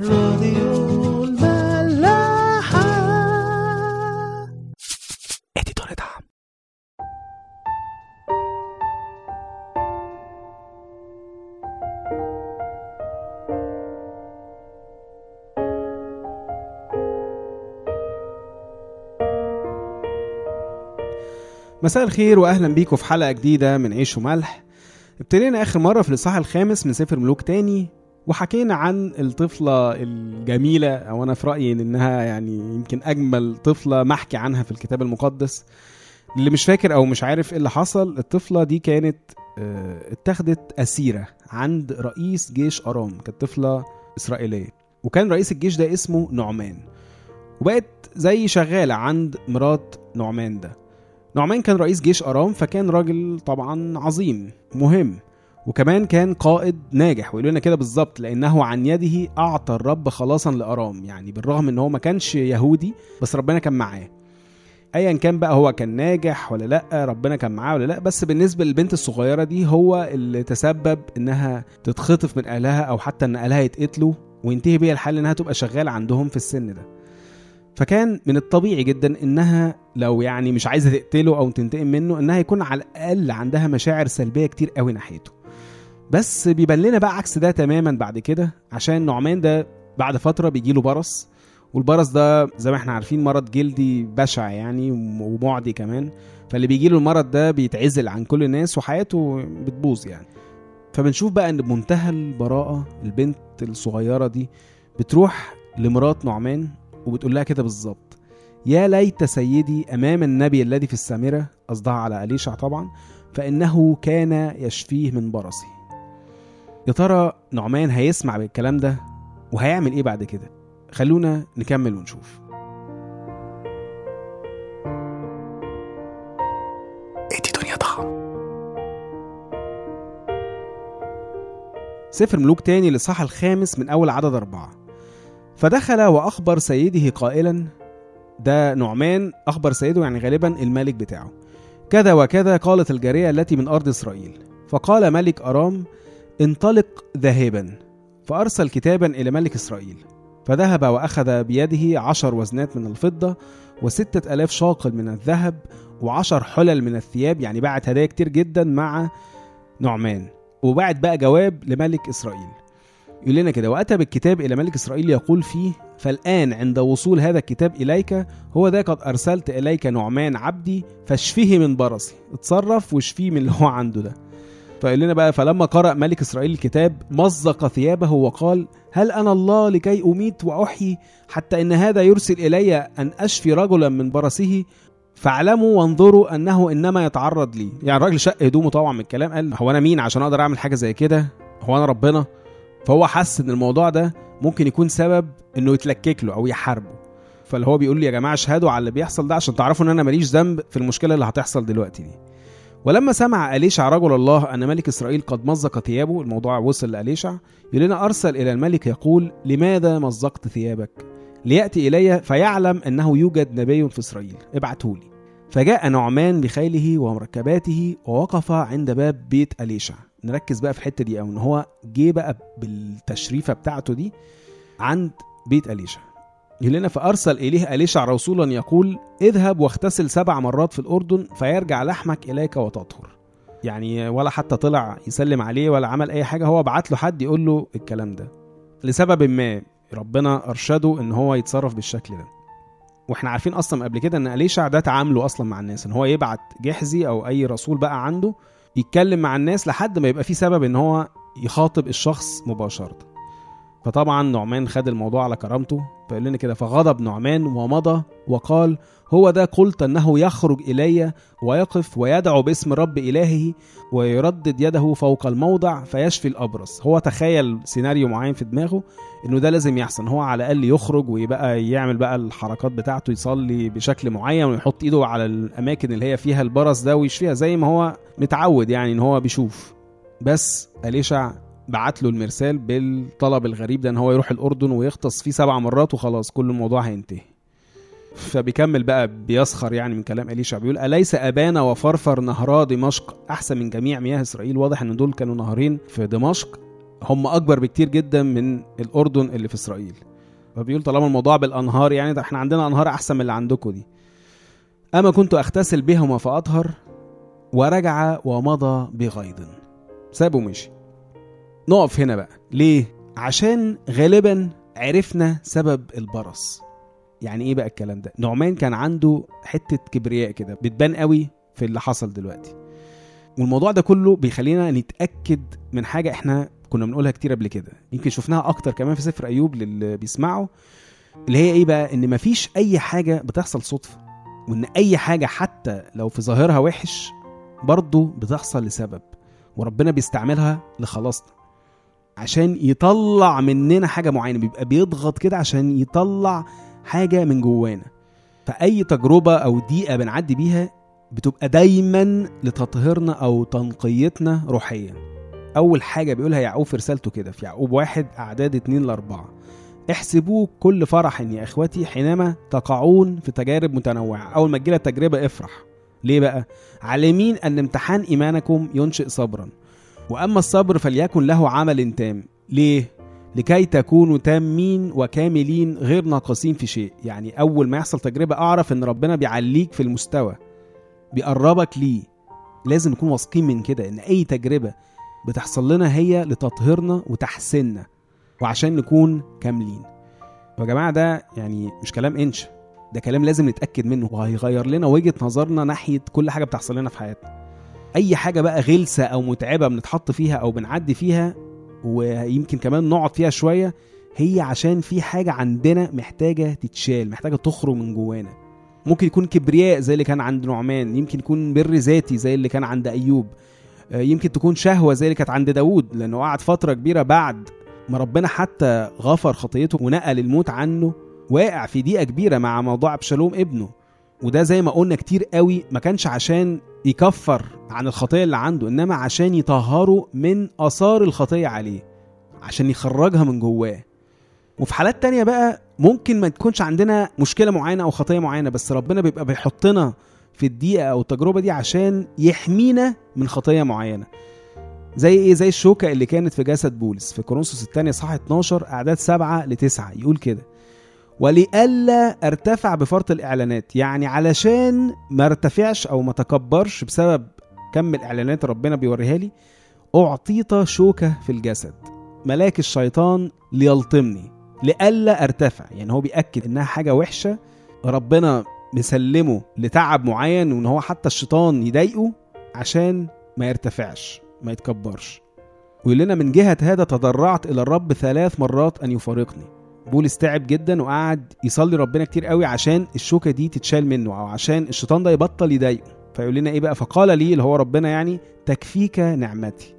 راديو الملاحة. اديتور دعم. مساء الخير واهلا بيكم في حلقة جديدة من عيش وملح ابتدينا آخر مرة في الإصحاح الخامس من سفر ملوك تاني. وحكينا عن الطفلة الجميلة أو أنا في رأيي إنها يعني يمكن أجمل طفلة محكي عنها في الكتاب المقدس. اللي مش فاكر أو مش عارف إيه اللي حصل الطفلة دي كانت آه، اتاخدت أسيرة عند رئيس جيش أرام كانت طفلة إسرائيلية. وكان رئيس الجيش ده اسمه نعمان. وبقت زي شغالة عند مرات نعمان ده. نعمان كان رئيس جيش أرام فكان راجل طبعا عظيم مهم. وكمان كان قائد ناجح ويقولوا لنا كده بالظبط لأنه عن يده أعطى الرب خلاصا لأرام يعني بالرغم إن هو ما كانش يهودي بس ربنا كان معاه. ايا كان بقى هو كان ناجح ولا لأ ربنا كان معاه ولا لأ بس بالنسبة للبنت الصغيرة دي هو اللي تسبب إنها تتخطف من أهلها أو حتى إن أهلها يتقتلوا وينتهي بيها الحال إنها تبقى شغالة عندهم في السن ده. فكان من الطبيعي جدا إنها لو يعني مش عايزة تقتله أو تنتقم منه إنها يكون على الأقل عندها مشاعر سلبية كتير قوي ناحيته. بس بيبان لنا بقى عكس ده تماما بعد كده عشان نعمان ده بعد فترة بيجيله برص والبرص ده زي ما إحنا عارفين مرض جلدي بشع يعني ومعدي كمان فاللي بيجيله المرض ده بيتعزل عن كل الناس وحياته بتبوظ يعني. فبنشوف بقى إن بمنتهى البراءة البنت الصغيرة دي بتروح لمرات نعمان وبتقول لها كده بالظبط يا ليت سيدي أمام النبي الذي في السامرة قصدها على أليشع طبعا فإنه كان يشفيه من برصه. يا ترى نعمان هيسمع بالكلام ده وهيعمل إيه بعد كده؟ خلونا نكمل ونشوف. ضخم سفر ملوك تاني للصح الخامس من أول عدد أربعة. فدخل وأخبر سيده قائلا ده نعمان؟ أخبر سيده يعني غالبا الملك بتاعه. كذا وكذا قالت الجارية التي من أرض إسرائيل. فقال ملك أرام انطلق ذاهبا فأرسل كتابا إلى ملك إسرائيل فذهب وأخذ بيده عشر وزنات من الفضة وستة ألاف شاقل من الذهب وعشر حلل من الثياب يعني بعت هدايا كتير جدا مع نعمان وبعت بقى جواب لملك إسرائيل. يقول لنا كده وأتى بالكتاب إلى ملك إسرائيل يقول فيه فالآن عند وصول هذا الكتاب إليك هو ذا قد أرسلت إليك نعمان عبدي فاشفيه من برصي اتصرف واشفيه من اللي هو عنده ده. فقال لنا بقى فلما قرأ ملك إسرائيل الكتاب مزق ثيابه وقال هل أنا الله لكي أميت وأحيي حتى إن هذا يرسل إلي أن أشفي رجلا من برصه فاعلموا وانظروا أنه إنما يتعرض لي. يعني الراجل شق هدومه طبعا من الكلام قال هو أنا مين عشان أقدر أعمل حاجة زي كده؟ هو أنا ربنا؟ فهو حس إن الموضوع ده ممكن يكون سبب إنه يتلكك له أو يحاربه. فاللي هو بيقول لي يا جماعة اشهدوا على اللي بيحصل ده عشان تعرفوا إن أنا ماليش ذنب في المشكلة اللي هتحصل دلوقتي دي. ولما سمع أليشع رجل الله أن ملك إسرائيل قد مزق ثيابه الموضوع وصل لأليشع يقول أرسل إلى الملك يقول لماذا مزقت ثيابك؟ ليأتي إلي فيعلم أنه يوجد نبي في إسرائيل ابعته لي. فجاء نعمان بخيله ومركباته ووقف عند باب بيت أليشع. نركز بقى في الحتة دي أو إن هو جه بقى بالتشريفة بتاعته دي عند بيت أليشع. يقول لنا فأرسل إليه أليشع رسولا يقول اذهب واغتسل سبع مرات في الأردن فيرجع لحمك إليك وتطهر. يعني ولا حتى طلع يسلم عليه ولا عمل أي حاجة هو بعت له حد يقول له الكلام ده. لسبب ما ربنا أرشده إن هو يتصرف بالشكل ده. وإحنا عارفين أصلا قبل كده إن أليشع ده تعامله أصلا مع الناس إن هو يبعت جحزي أو أي رسول بقى عنده يتكلم مع الناس لحد ما يبقى في سبب إن هو يخاطب الشخص مباشرة. فطبعا نعمان خد الموضوع على كرامته فقال لنا كده فغضب نعمان ومضى وقال هو ده قلت أنه يخرج إلي ويقف ويدعو باسم رب إلهه ويردد يده فوق الموضع فيشفي الأبرص. هو تخيل سيناريو معين في دماغه إنه ده لازم يحصل هو على الأقل يخرج ويبقى يعمل بقى الحركات بتاعته يصلي بشكل معين ويحط إيده على الأماكن اللي هي فيها البرص ده ويشفيها زي ما هو متعود يعني إن هو بيشوف. بس أليشع بعت له المرسال بالطلب الغريب ده ان هو يروح الأردن ويغطس فيه سبع مرات وخلاص كل الموضوع هينتهي. فبيكمل بقى بيسخر يعني من كلام اليشع بيقول أليس أبانا وفرفر نهرا دمشق؟ أحسن من جميع مياه إسرائيل. واضح إن دول كانوا نهرين في دمشق. هم أكبر بكتير جدا من الأردن اللي في إسرائيل. فبيقول طالما الموضوع بالأنهار يعني إحنا عندنا أنهار أحسن من اللي عندكم دي. أما كنت أغتسل بهما فأطهر ورجع ومضى بغيظ. سابه ومشي. نقف هنا بقى. ليه؟ عشان غالبا عرفنا سبب البرص. يعني إيه بقى الكلام ده؟ نعمان كان عنده حتة كبرياء كده بتبان قوي في اللي حصل دلوقتي. والموضوع ده كله بيخلينا نتأكد من حاجة إحنا كنا بنقولها كتير قبل كده. يمكن شفناها أكتر كمان في سفر أيوب للي بيسمعوا اللي هي إيه بقى؟ إن مفيش أي حاجة بتحصل صدفة وإن أي حاجة حتى لو في ظاهرها وحش برضه بتحصل لسبب وربنا بيستعملها لخلاصنا. عشان يطلع مننا حاجة معينة بيبقى بيضغط كده عشان يطلع حاجة من جوانا. فأي تجربة أو دقيقة بنعدي بيها بتبقى دايما لتطهيرنا أو تنقيتنا روحيا. أول حاجة بيقولها يعقوب في رسالته كده في يعقوب واحد أعداد اتنين لأربعة. احسبوه كل فرح يا إخوتي حينما تقعون في تجارب متنوعة. أول ما تجربه افرح. ليه بقى؟ عالمين أن امتحان إيمانكم ينشئ صبرا. وأما الصبر فليكن له عمل تام. ليه؟ لكي تكونوا تامين وكاملين غير ناقصين في شيء. يعني أول ما يحصل تجربة أعرف إن ربنا بيعليك في المستوى بيقربك ليه. لازم نكون واثقين من كده إن أي تجربة بتحصل لنا هي لتطهيرنا وتحسيننا وعشان نكون كاملين. يا جماعة ده يعني مش كلام انشا ده كلام لازم نتأكد منه وهيغير لنا وجهة نظرنا ناحية كل حاجة بتحصل لنا في حياتنا. أي حاجة بقى غلسة أو متعبة بنتحط فيها أو بنعدي فيها ويمكن كمان نقعد فيها شوية هي عشان في حاجة عندنا محتاجة تتشال محتاجة تخرج من جوانا. ممكن يكون كبرياء زي اللي كان عند نعمان يمكن يكون بر ذاتي زي اللي كان عند أيوب. آه، يمكن تكون شهوة زي اللي كانت عند داوود لأنه قعد فترة كبيرة بعد ما ربنا حتى غفر خطيته ونقل الموت عنه واقع في ضيقة كبيرة مع موضوع أبشالوم ابنه. وده زي ما قلنا كتير قوي ما كانش عشان يكفر عن الخطية اللي عنده إنما عشان يطهره من آثار الخطية عليه عشان يخرجها من جواه. وفي حالات تانية بقى ممكن ما تكونش عندنا مشكلة معينة أو خطية معينة بس ربنا بيبقى بيحطنا في الدقيقة أو التجربة دي عشان يحمينا من خطية معينة. زي إيه؟ زي الشوكة اللي كانت في جسد بولس. في كورنثوس الثانية صح 12 أعداد 7 ل 9 يقول كده ولئلا ارتفع بفرط الإعلانات يعني علشان ما ارتفعش أو ما تكبرش بسبب كم الإعلانات ربنا بيوريها لي أعطيت شوكة في الجسد ملاك الشيطان ليلطمني لئلا ارتفع يعني هو بيأكد إنها حاجة وحشة ربنا مسلمه لتعب معين وإن هو حتى الشيطان يضايقه عشان ما يرتفعش ما يتكبرش. ويقول لنا من جهة هذا تضرعت إلى الرب ثلاث مرات أن يفارقني. بولس تعب جدا وقعد يصلي ربنا كتير قوي عشان الشوكة دي تتشال منه أو عشان الشيطان ده يبطل يضايقه. فيقول لنا إيه بقى؟ فقال لي اللي هو ربنا يعني تكفيك نعمتي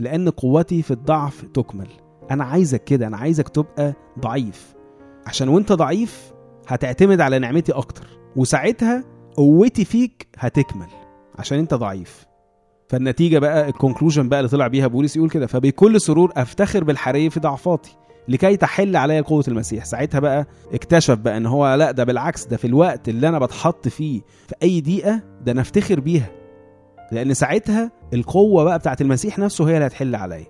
لأن قوتي في الضعف تكمل. أنا عايزك كده أنا عايزك تبقى ضعيف. عشان وأنت ضعيف هتعتمد على نعمتي أكتر وساعتها قوتي فيك هتكمل عشان أنت ضعيف. فالنتيجة بقى الكونكلوجن بقى اللي طلع بيها بولس يقول كده فبكل سرور أفتخر بالحري في ضعفاتي. لكي تحل عليا قوة المسيح. ساعتها بقى اكتشف بقى إن هو لا ده بالعكس ده في الوقت اللي أنا بتحط فيه في أي دقيقة ده أنا أفتخر بيها. لأن ساعتها القوة بقى بتاعت المسيح نفسه هي اللي هتحل عليا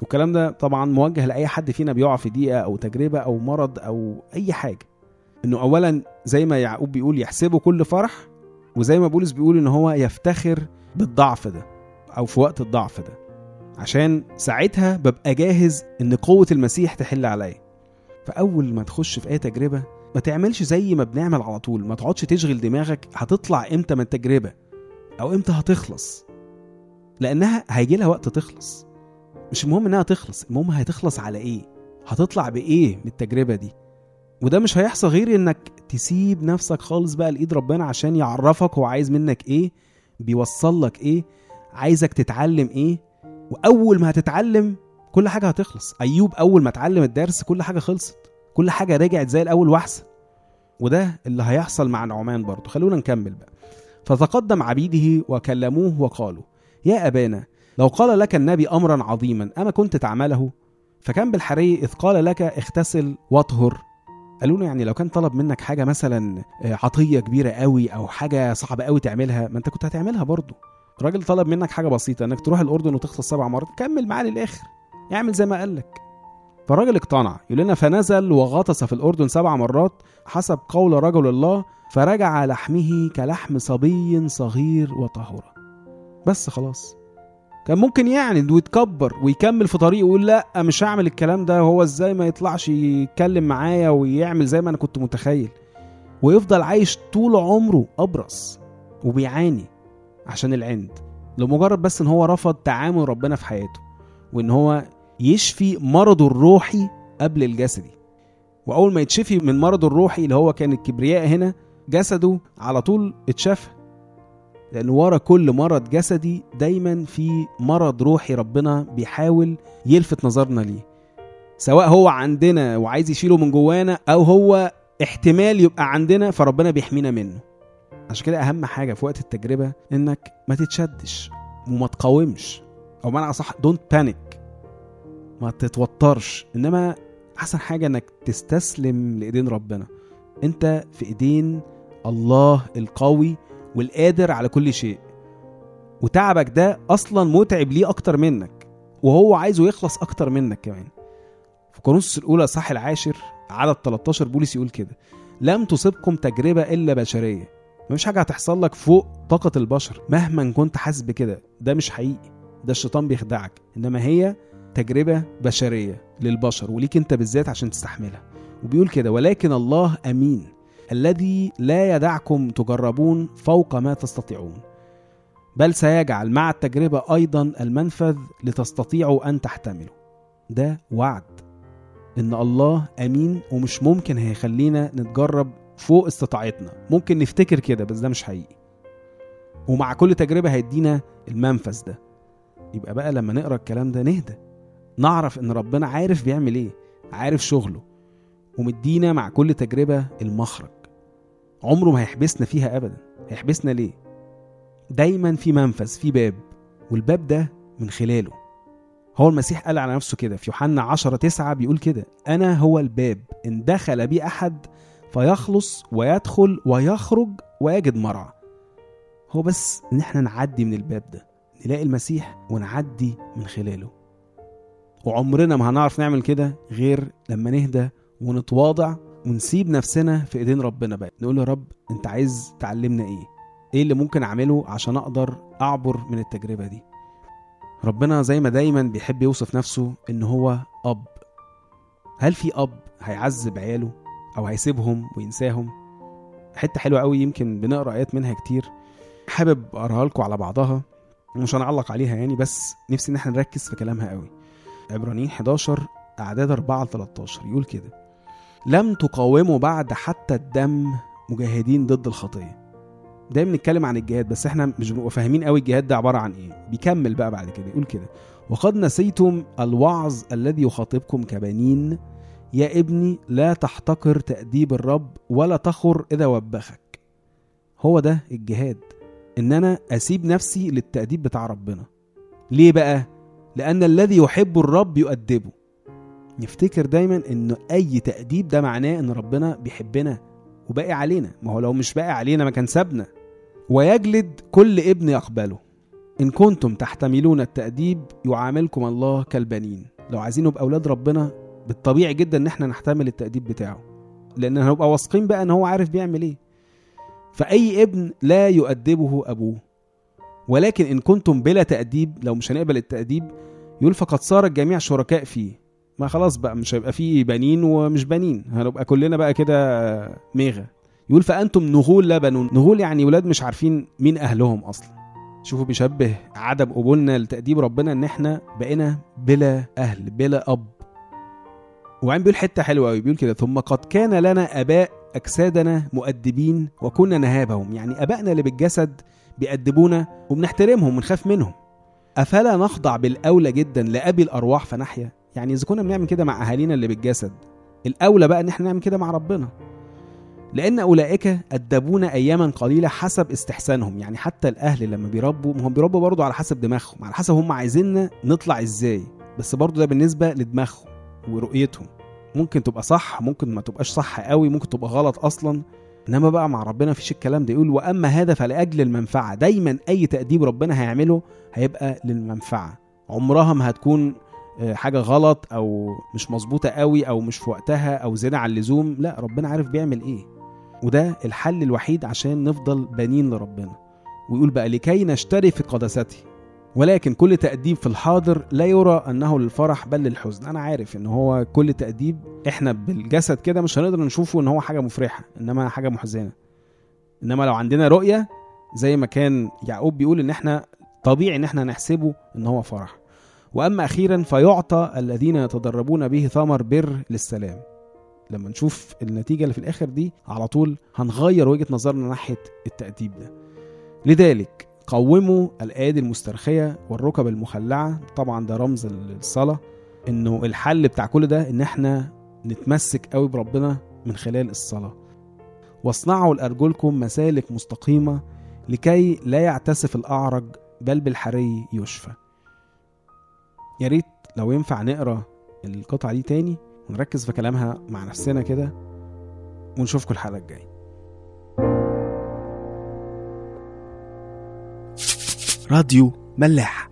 والكلام ده طبعا موجه لأي حد فينا بيقع في دقيقة أو تجربة أو مرض أو أي حاجة. إنه اولا زي ما يعقوب بيقول يحسبه كل فرح وزي ما بولس بيقول إن هو يفتخر بالضعف ده أو في وقت الضعف ده. عشان ساعتها ببقى جاهز إن قوة المسيح تحل عليا. فأول ما تخش في أي تجربة ما تعملش زي ما بنعمل على طول. ما تقعدش تشغل دماغك هتطلع إمتى من التجربة أو إمتى هتخلص. لأنها هيجي لها وقت تخلص. مش المهم إنها تخلص المهم هتخلص على إيه؟ هتطلع بإيه من التجربة دي؟ وده مش هيحصل غير إنك تسيب نفسك خالص بقى لإيد ربنا عشان يعرفك هو عايز منك إيه بيوصل لك إيه عايزك تتعلم إيه وأول ما هتتعلم كل حاجة هتخلص. أيوب أول ما اتعلم الدرس كل حاجة خلصت. كل حاجة رجعت زي الأول وأحسن. وده اللي هيحصل مع نعمان برضه. خلونا نكمل بقى. فتقدم عبيده وكلموه وقالوا يا أبانا لو قال لك النبي امرا عظيما أما كنت تعمله؟ فكان بالحري إذ قال لك اغتسل واطهر. قالوا له يعني لو كان طلب منك حاجة مثلا آه، عطية كبيرة قوي أو حاجة صعبة قوي تعملها ما أنت كنت هتعملها برضه. الراجل طلب منك حاجة بسيطة إنك تروح الأردن وتغطس سبع مرات كمل معاه للآخر اعمل زي ما قال لك. فالراجل اقتنع يقول لنا فنزل وغطس في الأردن سبع مرات حسب قول رجل الله فرجع لحمه كلحم صبي صغير وطهورة. بس خلاص. كان ممكن يعند ويتكبر ويكمل في طريقه ويقول لأ مش هعمل الكلام ده هو إزاي ما يطلعش يتكلم معايا ويعمل زي ما أنا كنت متخيل؟ ويفضل عايش طول عمره أبرص وبيعاني. عشان العند. لمجرد بس إن هو رفض تعامل ربنا في حياته وإن هو يشفي مرضه الروحي قبل الجسدي. وأول ما يتشفي من مرضه الروحي اللي هو كان الكبرياء هنا جسده على طول اتشفى. لأن ورا كل مرض جسدي دايما في مرض روحي ربنا بيحاول يلفت نظرنا ليه. سواء هو عندنا وعايز يشيله من جوانا أو هو احتمال يبقى عندنا فربنا بيحمينا منه. عشان كده أهم حاجة في وقت التجربة إنك ما تتشدش وما تقاومش. أو معنى أصح don't panic ما تتوترش. إنما أحسن حاجة إنك تستسلم لإيدين ربنا. أنت في إيدين الله القوي والقادر على كل شيء. وتعبك ده أصلا متعب ليه أكتر منك. وهو عايزه يخلص أكتر منك كمان. في كورنثوس الأولى صح العاشر عدد 13 بولس يقول كده لم تصبكم تجربة إلا بشرية. مفيش حاجة هتحصل لك فوق طاقة البشر. مهما كنت حاسس بكده ده مش حقيقي. ده الشيطان بيخدعك. إنما هي تجربة بشرية للبشر وليك أنت بالذات عشان تستحملها. وبيقول كده ولكن الله أمين الذي لا يدعكم تجربون فوق ما تستطيعون. بل سيجعل مع التجربة أيضا المنفذ لتستطيعوا أن تحتملوا. ده وعد إن الله أمين ومش ممكن هيخلينا نتجرب فوق استطاعتنا. ممكن نفتكر كده بس ده مش حقيقي. ومع كل تجربة هيدينا المنفذ ده. يبقى بقى لما نقرأ الكلام ده نهدى. نعرف إن ربنا عارف بيعمل إيه عارف شغله. ومدينا مع كل تجربة المخرج. عمره ما هيحبسنا فيها ابدا. هيحبسنا ليه؟ دايما في منفذ في باب. والباب ده من خلاله. هو المسيح قال على نفسه كده في يوحنا 10 9 بيقول كده أنا هو الباب إن دخل بي أحد فيخلص ويدخل ويخرج ويجد مرعى. هو بس إن إحنا نعدي من الباب ده نلاقي المسيح ونعدي من خلاله. وعمرنا ما هنعرف نعمل كده غير لما نهدى ونتواضع ونسيب نفسنا في إيدين ربنا بقى. نقول يا رب أنت عايز تعلمنا إيه؟ إيه اللي ممكن أعمله عشان أقدر أعبر من التجربة دي؟ ربنا زي ما دايما بيحب يوصف نفسه إن هو أب. هل في أب هيعذب عياله؟ أو هيسيبهم وينساهم. حتة حلوة قوي يمكن بنقرأ آيات منها كتير. حابب أقراها لكم على بعضها مش هنعلق عليها يعني بس نفسي إن إحنا نركز في كلامها قوي. عبرانيين 11 أعداد 4 ل 13 يقول كده لم تقاوموا بعد حتى الدم مجاهدين ضد الخطية. دايما بنتكلم عن الجهاد بس إحنا مش بنبقى فاهمين قوي الجهاد ده عبارة عن إيه. بيكمل بقى بعد كده يقول كده وقد نسيتم الوعظ الذي يخاطبكم كبنين يا ابني لا تحتقر تأديب الرب ولا تخر إذا وبخك. هو ده الجهاد إن أنا أسيب نفسي للتأديب بتاع ربنا. ليه بقى؟ لأن الذي يحب الرب يؤدبه. نفتكر دايما إنه أي تأديب ده معناه إن ربنا بيحبنا وباقي علينا. ما هو لو مش باقي علينا ما كان سابنا. ويجلد كل ابن يقبله. إن كنتم تحتملون التأديب يعاملكم الله كالبنين. لو عايزين نبقى أولاد ربنا بالطبيعي جدا إن إحنا نحتمل التأديب بتاعه. لأن هنبقى واثقين بقى إن هو عارف بيعمل إيه. فأي ابن لا يؤدبه أبوه. ولكن إن كنتم بلا تأديب لو مش هنقبل التأديب يقول فقد صار الجميع شركاء فيه. ما خلاص بقى مش هيبقى فيه بنين ومش بنين. هنبقى كلنا بقى كده ميغا يقول فأنتم نغول لا بنون نغول يعني ولاد مش عارفين مين أهلهم أصلا. شوفوا بيشبه عدم قبولنا لتأديب ربنا إن إحنا بقينا بلا أهل بلا أب. وبعدين بيقول حتة حلوة أوي بيقول كده ثم قد كان لنا آباء أجسادنا مؤدبين وكنا نهابهم. يعني آبائنا اللي بالجسد بيأدبونا وبنحترمهم ونخاف منهم. أفلا نخضع بالأولى جدا لأبي الأرواح؟ فنحيا يعني إذا كنا بنعمل كده مع أهالينا اللي بالجسد الأولى بقى إن إحنا نعمل كده مع ربنا. لأن أولئك أدبونا أياما قليلة حسب استحسانهم يعني حتى الأهل لما بيربوا هم بيربوا برضه على حسب دماغهم على حسب هم عايزيننا نطلع إزاي بس برضه ده بالنسبة لدماغهم. ورؤيتهم. ممكن تبقى صح ممكن ما تبقاش صح قوي ممكن تبقى غلط أصلا. إنما بقى مع ربنا مفيش الكلام ده. يقول وأما هذا فلأجل المنفعة. دايما أي تأديب ربنا هيعمله هيبقى للمنفعة. عمرها ما هتكون آه، حاجة غلط أو مش مظبوطة قوي أو مش في وقتها أو زيادة عن اللزوم. لا ربنا عارف بيعمل إيه. وده الحل الوحيد عشان نفضل بنين لربنا. ويقول بقى لكي نشتري في قدسته ولكن كل تأديب في الحاضر لا يرى أنه للفرح بل للحزن. أنا عارف إن هو كل تأديب إحنا بالجسد كده مش هنقدر نشوفه إن هو حاجة مفرحة إنما حاجة محزنة. إنما لو عندنا رؤية زي ما كان يعقوب بيقول إن إحنا طبيعي إن إحنا نحسبه إن هو فرح. وأما أخيرا فيعطى الذين يتدربون به ثمر بر للسلام. لما نشوف النتيجة اللي في الآخر دي على طول هنغير وجهة نظرنا ناحية التأديب ده. لذلك قوموا الأيادي المسترخية والركب المخلعة. طبعا ده رمز الصلاة إنه الحل بتاع كل ده إن إحنا نتمسك قوي بربنا من خلال الصلاة. واصنعوا لأرجلكم مسالك مستقيمة لكي لا يعتسف الأعرج بل بالحري يشفى. يا ريت لو ينفع نقرأ القطعة دي تاني ونركز في كلامها مع نفسنا كده ونشوفكم الحلقة الجاية. راديو ملاح.